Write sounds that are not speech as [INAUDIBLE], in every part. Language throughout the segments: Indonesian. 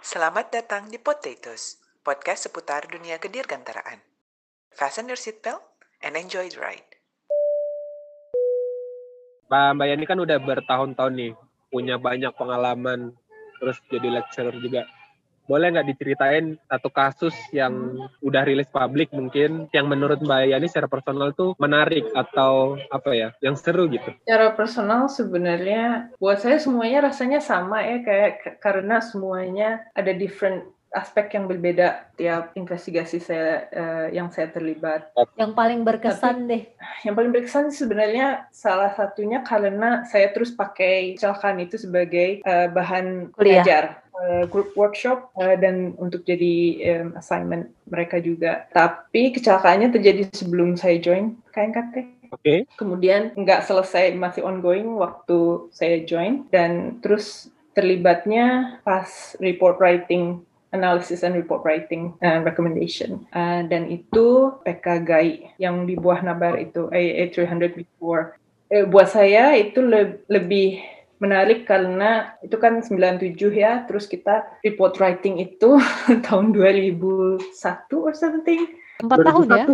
Selamat datang di Potatoes, podcast seputar dunia kedirgantaraan. Fasten your seatbelt and enjoy the ride. Mbak Mbak Yani kan udah bertahun-tahun nih, punya banyak pengalaman, terus jadi lecturer juga. Boleh nggak diceritain satu kasus yang udah rilis publik mungkin, yang menurut Mbak Yani secara personal tuh menarik atau apa ya, yang seru gitu? Secara personal sebenarnya buat saya semuanya rasanya sama ya kayak karena semuanya ada different aspek yang berbeda tiap investigasi saya uh, yang saya terlibat. Yang paling berkesan Tapi, deh. Yang paling berkesan sebenarnya salah satunya karena saya terus pakai kecelakaan itu sebagai uh, bahan Kuliah. belajar uh, group workshop uh, dan untuk jadi um, assignment mereka juga. Tapi kecelakaannya terjadi sebelum saya join KNKT. Oke. Okay. Kemudian nggak selesai masih ongoing waktu saya join dan terus terlibatnya pas report writing analysis and report writing and recommendation. Uh, dan itu PK GAI yang di buah nabar itu AA 300 before. Eh, buat saya itu le lebih menarik karena itu kan 97 ya, terus kita report writing itu [LAUGHS] tahun 2001 or something. Empat tahun ya?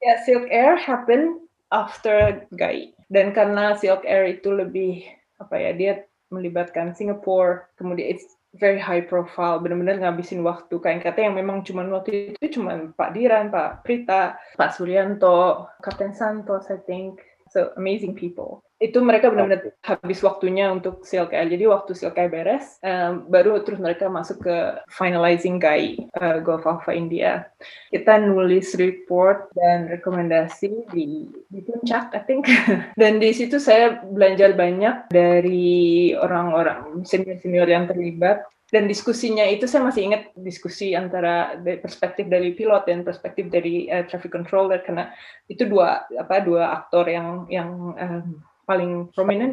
Ya, Silk Air happen after GAI. Dan karena Silk Air itu lebih, apa ya, dia melibatkan Singapore, kemudian it's very high profile, benar-benar ngabisin waktu KNKT yang memang cuma waktu itu cuma Pak Diran, Pak Prita, Pak Suryanto, Kapten Santos, I think. So amazing people. Itu mereka benar-benar habis waktunya untuk CLKL. Jadi waktu CLKL beres, um, baru terus mereka masuk ke finalizing GAI, uh, Gulf Alpha India. Kita nulis report dan rekomendasi di, di puncak, I think. [LAUGHS] dan di situ saya belajar banyak dari orang-orang senior-senior yang terlibat dan diskusinya itu saya masih ingat diskusi antara perspektif dari pilot dan perspektif dari uh, traffic controller. Karena itu dua apa dua aktor yang yang um, paling prominent.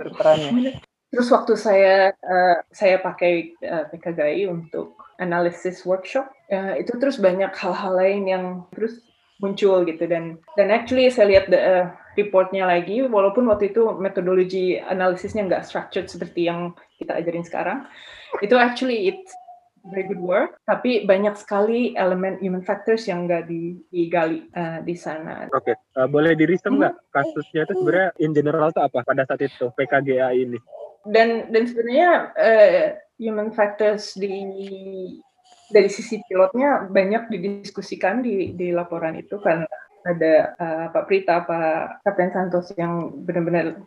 Terus waktu saya uh, saya pakai uh, PKGI untuk analisis workshop uh, itu terus banyak hal-hal lain yang terus muncul gitu. Dan dan actually saya lihat the, uh, reportnya lagi walaupun waktu itu metodologi analisisnya nggak structured seperti yang kita ajarin sekarang itu actually it's very good work, tapi banyak sekali elemen human factors yang nggak digali uh, di sana. Oke, okay. uh, boleh dirisem nggak hmm. kasusnya itu sebenarnya in general itu apa pada saat itu PKGA ini? Dan dan sebenarnya uh, human factors di dari sisi pilotnya banyak didiskusikan di di laporan itu kan ada uh, Pak Prita, Pak Kapten Santos yang benar-benar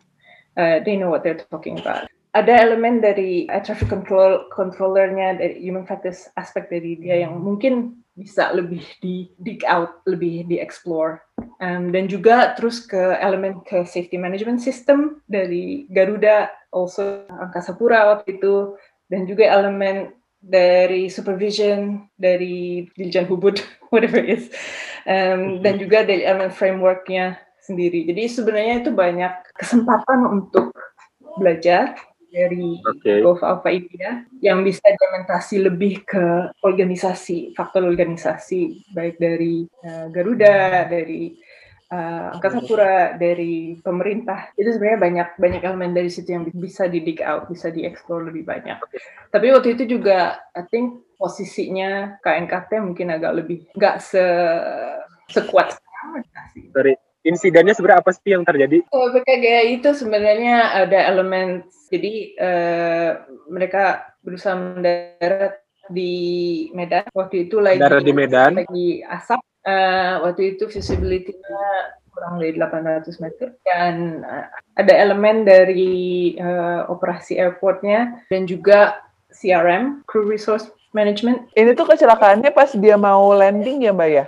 uh, they know what they're talking about ada elemen dari uh, traffic control controllernya dari human factors aspek dari dia yang mungkin bisa lebih di dig out lebih di explore um, dan juga terus ke elemen ke safety management system dari Garuda also Angkasa Pura waktu itu dan juga elemen dari supervision dari Dirjen Hubud [LAUGHS] whatever it is. Um, dan juga dari elemen frameworknya sendiri. Jadi sebenarnya itu banyak kesempatan untuk belajar dari okay. Alpha India yang bisa implementasi lebih ke organisasi, faktor organisasi baik dari uh, Garuda, dari uh, Angkasa Pura, dari pemerintah. Itu sebenarnya banyak banyak elemen dari situ yang bisa di dig out, bisa dieksplor lebih banyak. Okay. Tapi waktu itu juga I think posisinya KNKT mungkin agak lebih nggak se sekuat sekarang. Sorry, insidennya sebenarnya apa sih yang terjadi? Oh, PKGI itu sebenarnya ada elemen jadi uh, mereka berusaha mendarat di Medan. Waktu itu lagi di Medan. lagi asap. Uh, waktu itu visibility-nya kurang dari 800 meter dan uh, ada elemen dari uh, operasi airportnya dan juga CRM (Crew Resource Management). Ini tuh kecelakaannya pas dia mau landing ya, Mbak ya?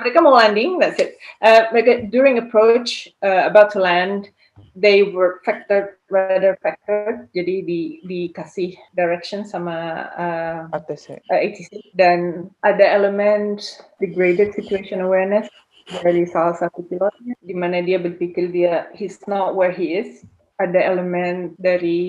Mereka mau landing, that's it. Uh, mereka during approach uh, about to land, they were factored radar factor jadi di dikasih direction sama uh, ATC. Uh, ATC dan ada elemen degraded situation awareness dari salah satu pilotnya di mana dia berpikir dia he's not where he is ada elemen dari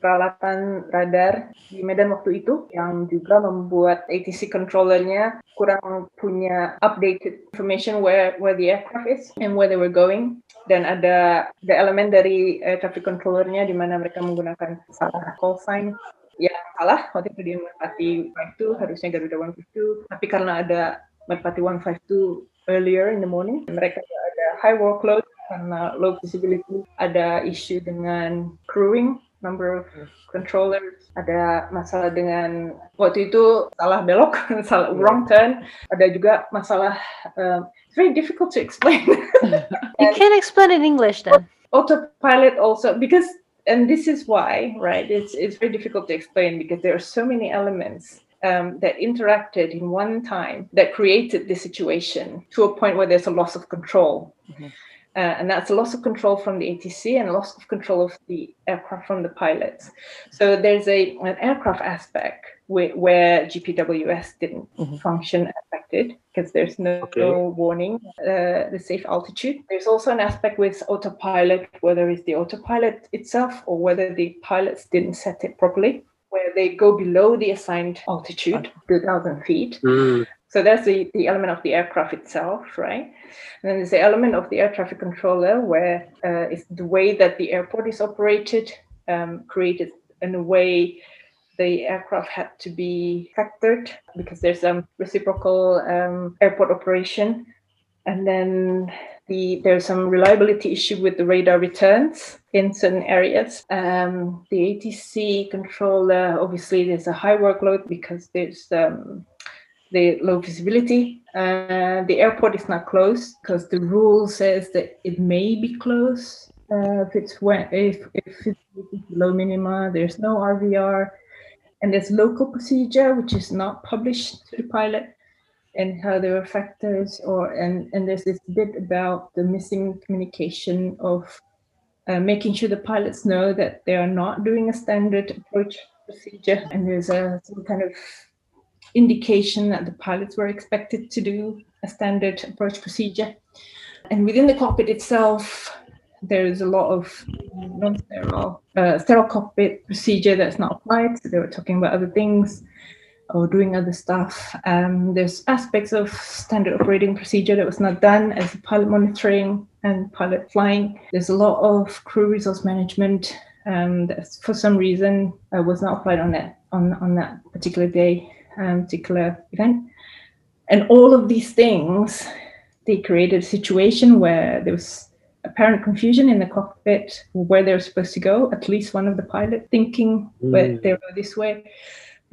peralatan radar di Medan waktu itu yang juga membuat ATC controllernya kurang punya updated information where where the aircraft is and where they were going. Dan ada ada elemen dari uh, traffic controllernya di mana mereka menggunakan salah call sign. Yang salah. Waktu itu dia Merpati 152 harusnya Garuda 152 tapi karena ada Merpati 152 earlier in the morning mereka ada high workload karena low visibility ada isu dengan crewing number of controllers ada masalah dengan waktu itu salah belok [LAUGHS] salah wrong turn ada juga masalah um, it's very difficult to explain. [LAUGHS] You can't explain in English then. autopilot also because and this is why right it's it's very difficult to explain because there are so many elements um, that interacted in one time that created the situation to a point where there's a loss of control uh, and that's a loss of control from the ATC and a loss of control of the aircraft from the pilots. So there's a an aircraft aspect where, where GPWS didn't function affected because there's no, Okay. no warning uh, the safe altitude. There's also an aspect with autopilot, whether it's the autopilot itself or whether the pilots didn't set it properly, where they go below the assigned altitude, 2,000 feet, Hmm. So that's the, the element of the aircraft itself, right? And then there's the element of the air traffic controller where uh, it's the way that the airport is operated, um, created in a way the aircraft had to be factored because there's a reciprocal um, airport operation. And then the there's some reliability issue with the radar returns in certain areas. Um, the ATC controller, obviously, there's a high workload because there's um, the low visibility. Uh, the airport is not closed because the rule says that it may be closed uh, if it's when if if it's below minima. There's no RVR, and there's local procedure which is not published to the pilot, and how there are factors or and and there's this bit about the missing communication of uh, making sure the pilots know that they are not doing a standard approach procedure, and there's a some kind of indication that the pilots were expected to do a standard approach procedure. And within the cockpit itself, there is a lot of non-sterile, uh, sterile cockpit procedure that's not applied. So they were talking about other things or doing other stuff. Um, there's aspects of standard operating procedure that was not done as pilot monitoring and pilot flying. There's a lot of crew resource management um, that for some reason uh, was not applied on that on, on that particular day, um, particular event. And all of these things, they created a situation where there was apparent confusion in the cockpit where they were supposed to go. At least one of the pilot thinking where Mm. they were this way,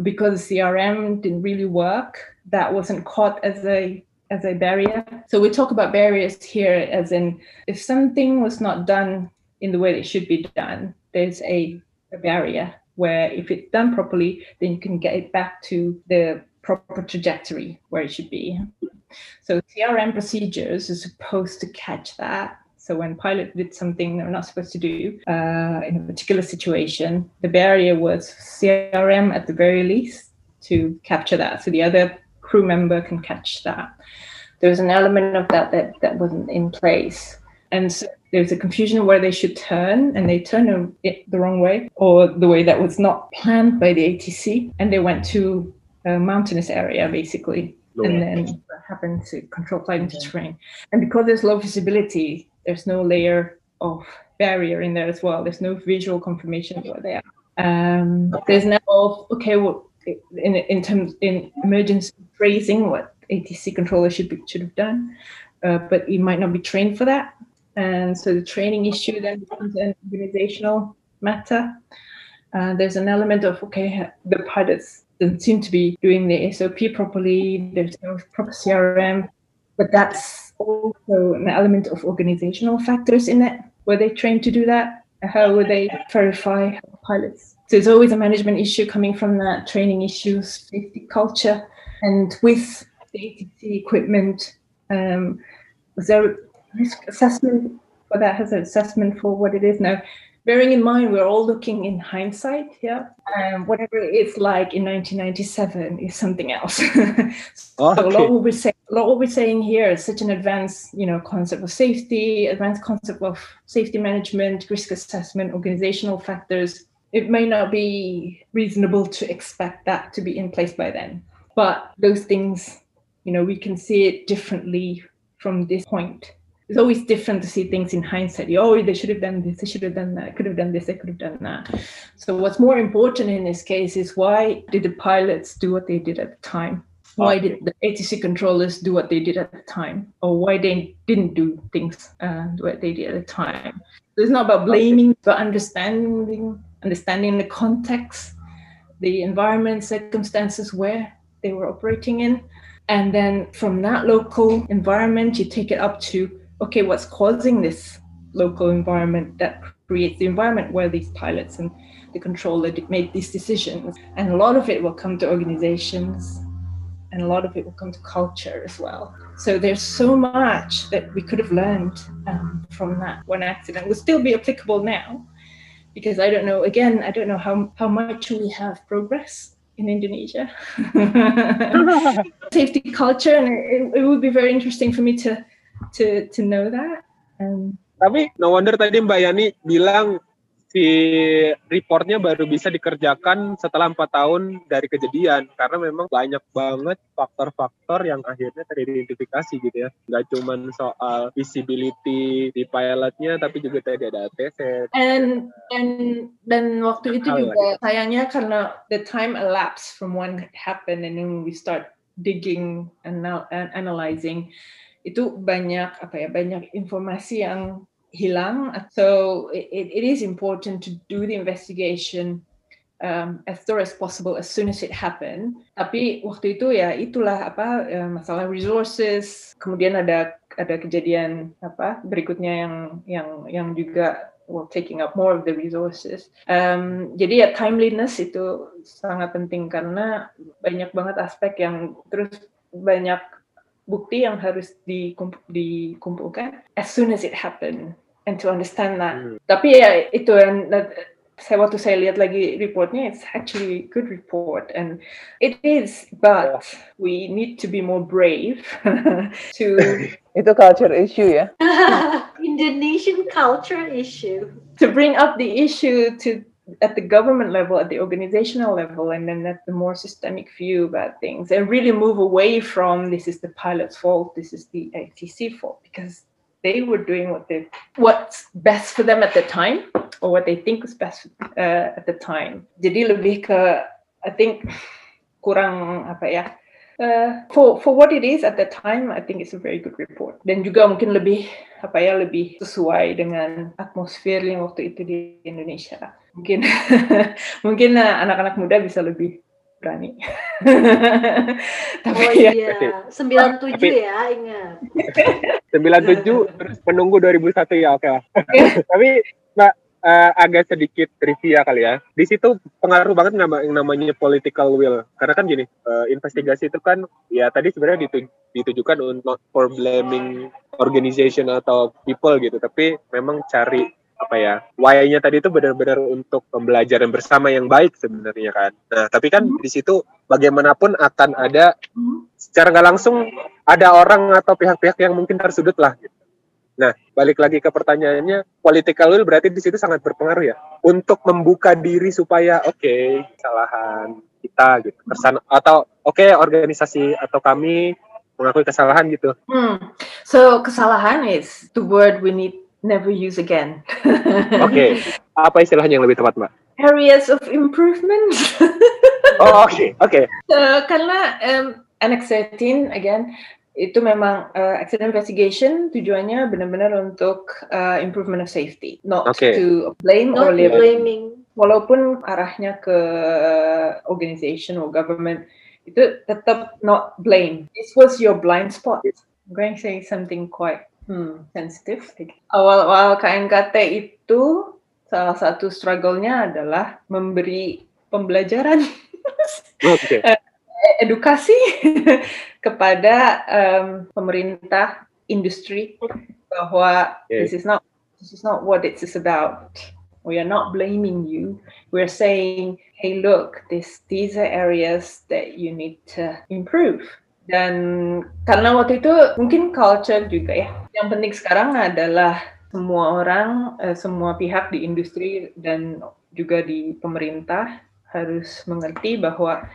because CRM didn't really work. That wasn't caught as a as a barrier. So we talk about barriers here as in if something was not done in the way it should be done, there's a, a barrier where if it's done properly, then you can get it back to the proper trajectory where it should be. So CRM procedures are supposed to catch that. So when pilot did something they're not supposed to do uh, in a particular situation, the barrier was CRM at the very least to capture that. So the other crew member can catch that. There was an element of that that, that wasn't in place. And so there's a confusion where they should turn and they turn it the wrong way or the way that was not planned by the ATC. And they went to a mountainous area basically and then happened to control flight into terrain. And because there's low visibility, there's no layer of barrier in there as well. There's no visual confirmation of where they are. Um, there's now okay, well, in in terms in emergency phrasing, what ATC controller should be, should have done, uh, but you might not be trained for that, and so the training issue then becomes an organizational matter. Uh, there's an element of okay, the pilots don't seem to be doing the SOP properly. There's no proper CRM, but that's also an element of organizational factors in it. Were they trained to do that? How would they verify pilots? So it's always a management issue coming from that training issues, safety culture, and with the ATC equipment, um, was there risk assessment for that? Has an assessment for what it is now? bearing in mind we're all looking in hindsight yeah um, whatever it's like in 1997 is something else [LAUGHS] so a lot Okay. what we're saying a lot what we're saying here is such an advanced you know concept of safety advanced concept of safety management risk assessment organizational factors it may not be reasonable to expect that to be in place by then but those things you know we can see it differently from this point it's always different to see things in hindsight. Oh, they should have done this, they should have done that, could have done this, they could have done that. So what's more important in this case is why did the pilots do what they did at the time? Why did the ATC controllers do what they did at the time? Or why they didn't do things uh, what they did at the time? So it's not about blaming, but understanding, understanding the context, the environment, circumstances where they were operating in. And then from that local environment, you take it up to okay, what's causing this local environment that creates the environment where these pilots and the controller made these decisions? And a lot of it will come to organizations, and a lot of it will come to culture as well. So there's so much that we could have learned um, from that one accident. Will still be applicable now, because I don't know. Again, I don't know how how much we have progress in Indonesia. [LAUGHS] [LAUGHS] Safety culture, and it, it would be very interesting for me to to to know that. Um, Tapi no wonder tadi Mbak Yani bilang si reportnya baru bisa dikerjakan setelah empat tahun dari kejadian. Karena memang banyak banget faktor-faktor yang akhirnya teridentifikasi gitu ya. Nggak cuman soal visibility di pilotnya tapi juga tadi ada ATC and and dan waktu itu juga sayangnya karena the time elapsed from when it happened and then we start digging and and analyzing itu banyak apa ya banyak informasi yang hilang. So it, it is important to do the investigation um, as thorough as possible as soon as it happened tapi waktu itu ya itulah apa eh, masalah resources. Kemudian ada ada kejadian apa berikutnya yang yang yang juga well, taking up more of the resources. Um, jadi ya timeliness itu sangat penting karena banyak banget aspek yang terus banyak bukti yang harus dikump- dikumpulkan as soon as it happened and to understand that. Hmm. Tapi ya itu yang saya waktu saya lihat lagi reportnya it's actually a good report and it is but we need to be more brave [LAUGHS] to [LAUGHS] Itu culture issue ya. [LAUGHS] Indonesian culture issue. to bring up the issue to at the government level, at the organizational level, and then at the more systemic view about things, and really move away from this is the pilot's fault, this is the ATC fault, because they were doing what they what's best for them at the time, or what they think was best uh, at the time. Jadi lebih ke, I think kurang apa ya? Uh, for for what it is at the time, I think it's a very good report. Dan juga mungkin lebih apa ya lebih sesuai dengan atmosfer yang waktu itu di Indonesia. Mungkin [LAUGHS] mungkin uh, anak-anak muda bisa lebih berani. [LAUGHS] Tapi Oh ya, iya, 97 Tapi- ya, ingat. [LAUGHS] 97 terus menunggu 2001 ya oke lah tapi mbak eh, agak sedikit trivia kali ya. Di situ pengaruh banget nama yang namanya political will. Karena kan gini eh, investigasi itu kan ya tadi sebenarnya ditu- ditujukan untuk for blaming organization atau people gitu. Tapi memang cari apa ya why-nya tadi itu benar-benar untuk pembelajaran bersama yang baik sebenarnya kan. Nah tapi kan di situ bagaimanapun akan ada secara nggak langsung ada orang atau pihak-pihak yang mungkin tersudut lah gitu. Nah, balik lagi ke pertanyaannya, political will berarti di situ sangat berpengaruh ya untuk membuka diri supaya oke kesalahan kita gitu, kesan atau oke organisasi atau kami mengakui kesalahan gitu. Hmm. So kesalahan is the word we need never use again. [LAUGHS] Oke, apa istilahnya yang lebih tepat, Mbak? Areas of improvement. Oh, oke, oke. Uh, [LAUGHS] karena um, Annex 13 again itu memang uh, accident investigation tujuannya benar-benar untuk uh, improvement of safety, not Oke. to blame or Not label. blaming. Walaupun arahnya ke uh, organization or government itu tetap not blame. This was your blind spot. I'm going to say something quite hmm, sensitive. Awal-awal KNKT itu salah satu struggle-nya adalah memberi pembelajaran Oke. [LAUGHS] edukasi [LAUGHS] kepada um, pemerintah industri bahwa Oke. this is not this is not what it is about. We are not blaming you. We're saying, hey, look, this these are areas that you need to improve. Dan karena waktu itu mungkin culture juga ya. Yang penting sekarang adalah semua orang, eh, semua pihak di industri dan juga di pemerintah harus mengerti bahwa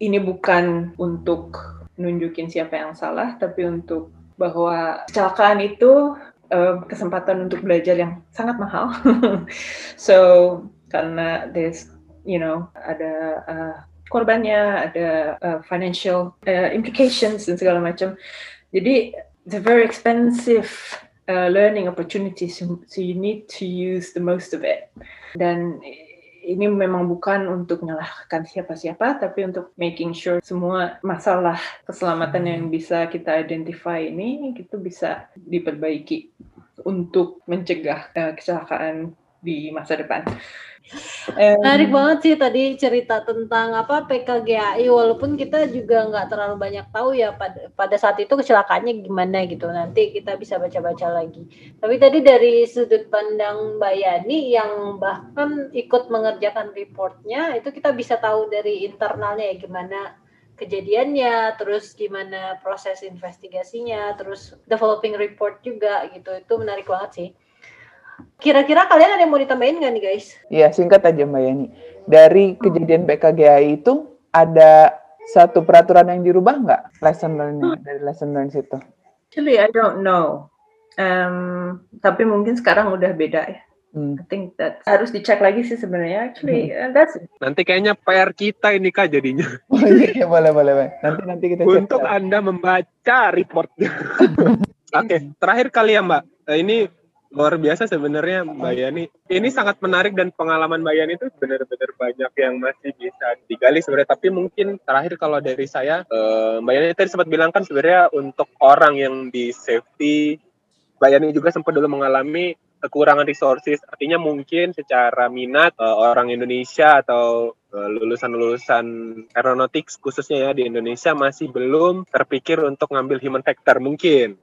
ini bukan untuk nunjukin siapa yang salah, tapi untuk bahwa kecelakaan itu uh, kesempatan untuk belajar yang sangat mahal. [LAUGHS] so karena there's you know ada uh, korbannya, ada uh, financial uh, implications dan segala macam. Jadi a very expensive uh, learning opportunity, so, so you need to use the most of it. Dan ini memang bukan untuk menyalahkan siapa-siapa, tapi untuk making sure semua masalah keselamatan yang bisa kita identify ini itu bisa diperbaiki untuk mencegah uh, kecelakaan di masa depan. Menarik um, banget sih tadi cerita tentang apa PKGAI walaupun kita juga nggak terlalu banyak tahu ya pada pada saat itu kecelakaannya gimana gitu nanti kita bisa baca-baca lagi. Tapi tadi dari sudut pandang Mbak Yani yang bahkan ikut mengerjakan reportnya itu kita bisa tahu dari internalnya ya gimana kejadiannya, terus gimana proses investigasinya, terus developing report juga gitu. Itu menarik banget sih. Kira-kira kalian ada yang mau ditambahin nggak nih guys? Iya singkat aja Mbak Yani. Dari kejadian PKGI itu ada satu peraturan yang dirubah nggak lesson learn dari lesson learn situ? Actually I don't know. Um, tapi mungkin sekarang udah beda ya. Hmm. I think that harus dicek lagi sih sebenarnya. Actually, hmm. uh, that's nanti kayaknya PR kita ini kak jadinya. [LAUGHS] Oh, iya, iya, boleh boleh Nanti nanti kita cek. Untuk anda membaca reportnya. [LAUGHS] Oke, okay, terakhir kali ya Mbak. Eh, ini luar biasa sebenarnya Mbak Yani. Ini sangat menarik dan pengalaman Mbak Yani itu benar-benar banyak yang masih bisa digali sebenarnya. Tapi mungkin terakhir kalau dari saya, uh, Mbak Yani tadi sempat bilang kan sebenarnya untuk orang yang di safety, Mbak Yani juga sempat dulu mengalami kekurangan resources. Artinya mungkin secara minat uh, orang Indonesia atau eh, lulusan-lulusan aeronautics khususnya ya di Indonesia masih belum terpikir untuk ngambil human factor mungkin.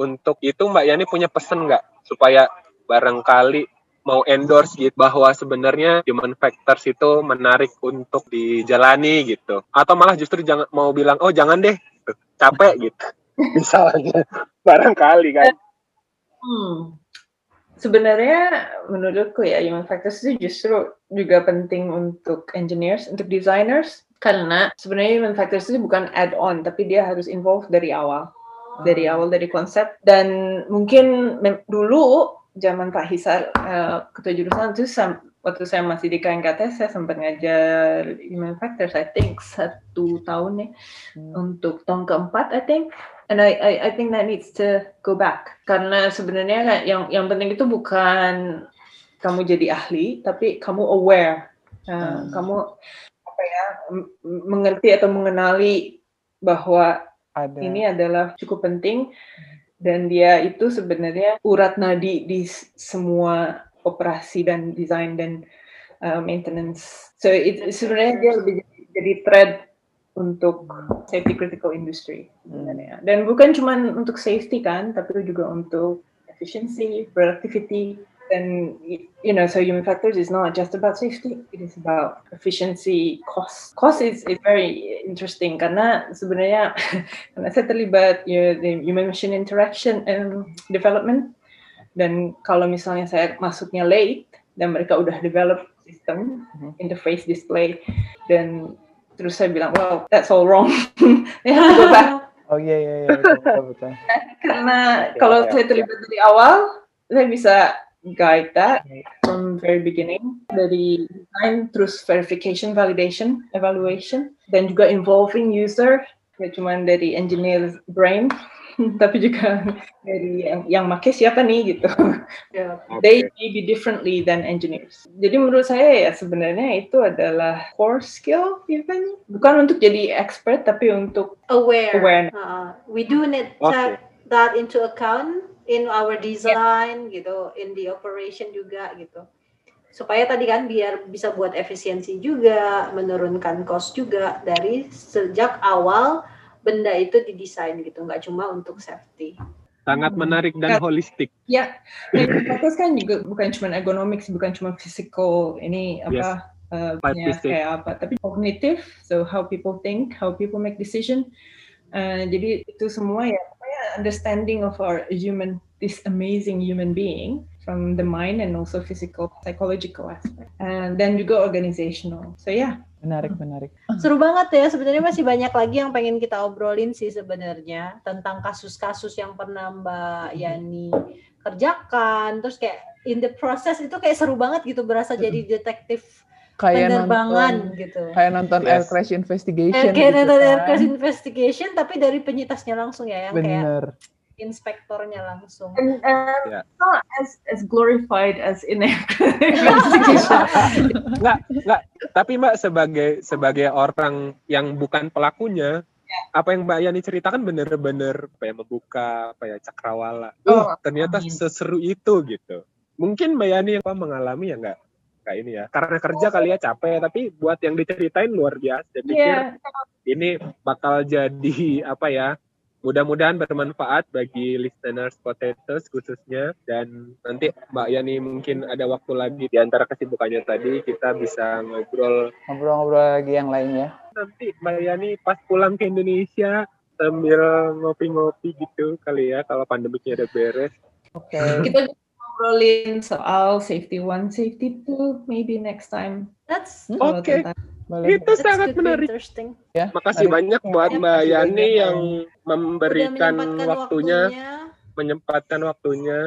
Untuk itu Mbak Yani punya pesan nggak? Supaya barangkali mau endorse gitu bahwa sebenarnya human factors itu menarik untuk dijalani gitu. Atau malah justru jangan mau bilang oh jangan deh capek gitu. [LAUGHS] Misalnya barangkali kan. Hmm. sebenarnya menurutku ya human factors itu justru juga penting untuk engineers untuk designers. Karena sebenarnya human factors itu bukan add on tapi dia harus involve dari awal dari awal dari konsep. Dan mungkin dulu zaman Pak Hisar uh, ketua jurusan itu waktu saya masih di KNKT saya sempat ngajar human factors I think satu tahun nih hmm. untuk tahun keempat I think. And I, I I think that needs to go back. Karena sebenarnya yang yang penting itu bukan kamu jadi ahli tapi kamu aware. Uh, hmm. kamu apa ya mengerti atau mengenali bahwa ada. Ini adalah cukup penting dan dia itu sebenarnya urat nadi di semua operasi dan desain dan uh, maintenance. So it, sebenarnya dia lebih jadi thread untuk safety critical industry sebenarnya. Dan bukan cuma untuk safety kan, tapi juga untuk efficiency, productivity, and you know so human factors is not just about safety it is about efficiency cost cost is, is very interesting karena sebenarnya [LAUGHS] karena saya terlibat you know, the human machine interaction and development dan kalau misalnya saya masuknya late dan mereka udah develop system mm-hmm. interface display dan terus saya bilang well that's all wrong [LAUGHS] [LAUGHS] Oh iya iya iya betul betul. Karena kalau saya terlibat dari awal, saya bisa guide that from very beginning. Dari design terus verification validation evaluation. Dan juga involving user ya cuma dari engineer brain [LAUGHS] tapi juga dari yang, yang make siapa nih gitu. [LAUGHS] Yeah. they may be differently than engineers. Jadi menurut saya ya sebenarnya itu adalah core skill even. Bukan untuk jadi expert tapi untuk aware. awareness. Uh, we do need okay. that into account in our design yeah. gitu, in the operation juga gitu. Supaya tadi kan biar bisa buat efisiensi juga, menurunkan cost juga dari sejak awal benda itu didesain gitu, nggak cuma untuk safety. Sangat menarik dan ya. holistik. Ya, fokus [LAUGHS] kan juga bukan cuma ergonomics, bukan cuma physical ini apa yes. uh, ya, kayak apa, tapi kognitif, so how people think, how people make decision. Uh, jadi itu semua ya understanding of our human, this amazing human being from the mind and also physical, psychological aspect. And then juga organizational. So yeah, Menarik, menarik. Seru banget ya. Sebenarnya masih banyak lagi yang pengen kita obrolin sih sebenarnya tentang kasus-kasus yang pernah Mbak Yani kerjakan. Terus kayak in the process itu kayak seru banget gitu berasa jadi detektif Kayak penerbangan nonton, gitu. kayak nonton Yes. Air Crash Investigation. Kayak gitu nonton Air kan. Crash Investigation tapi dari penyitasnya langsung ya yang kayak Bener. inspektornya langsung. And uh, Yeah. not as as glorified as in [LAUGHS] investigation. Enggak, enggak. Tapi Mbak sebagai sebagai orang yang bukan pelakunya, apa yang Mbak Yani ceritakan bener-bener apa ya membuka apa ya cakrawala. Oh, Uh, ternyata amin. seseru itu gitu. Mungkin Mbak Yani yang mengalami ya enggak kayak ini ya. Karena kerja kali ya capek, tapi buat yang diceritain luar biasa. Pikir yeah. ini bakal jadi apa ya? Mudah-mudahan bermanfaat bagi listeners potatoes khususnya dan nanti Mbak Yani mungkin ada waktu lagi di antara kesibukannya tadi kita bisa ngobrol Ngobrol-ngobrol lagi yang lainnya. nanti Mbak Yani pas pulang ke Indonesia sambil ngopi-ngopi gitu kali ya kalau pandemiknya udah beres. Oke. Kita bisa ngobrolin soal safety one, safety two, maybe next time. That's Oke. tentang- Boleh. Itu that's sangat menarik. interesting. Ya. Makasih menarik. banyak buat Ya, Mbak Yani yang memberikan menyempatkan waktunya, menyempatkan waktunya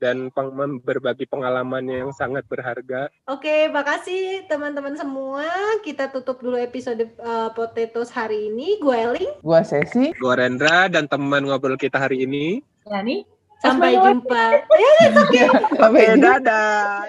dan peng- berbagi pengalaman yang sangat berharga. Oke, makasih teman-teman semua. Kita tutup dulu episode uh, Potatoes hari ini. Gue Eling. Gua sesi. Gue Rendra dan teman ngobrol kita hari ini. Yani, Sampai Sampai jumpa. [LAUGHS] Sampai Oke, jumpa. dadah.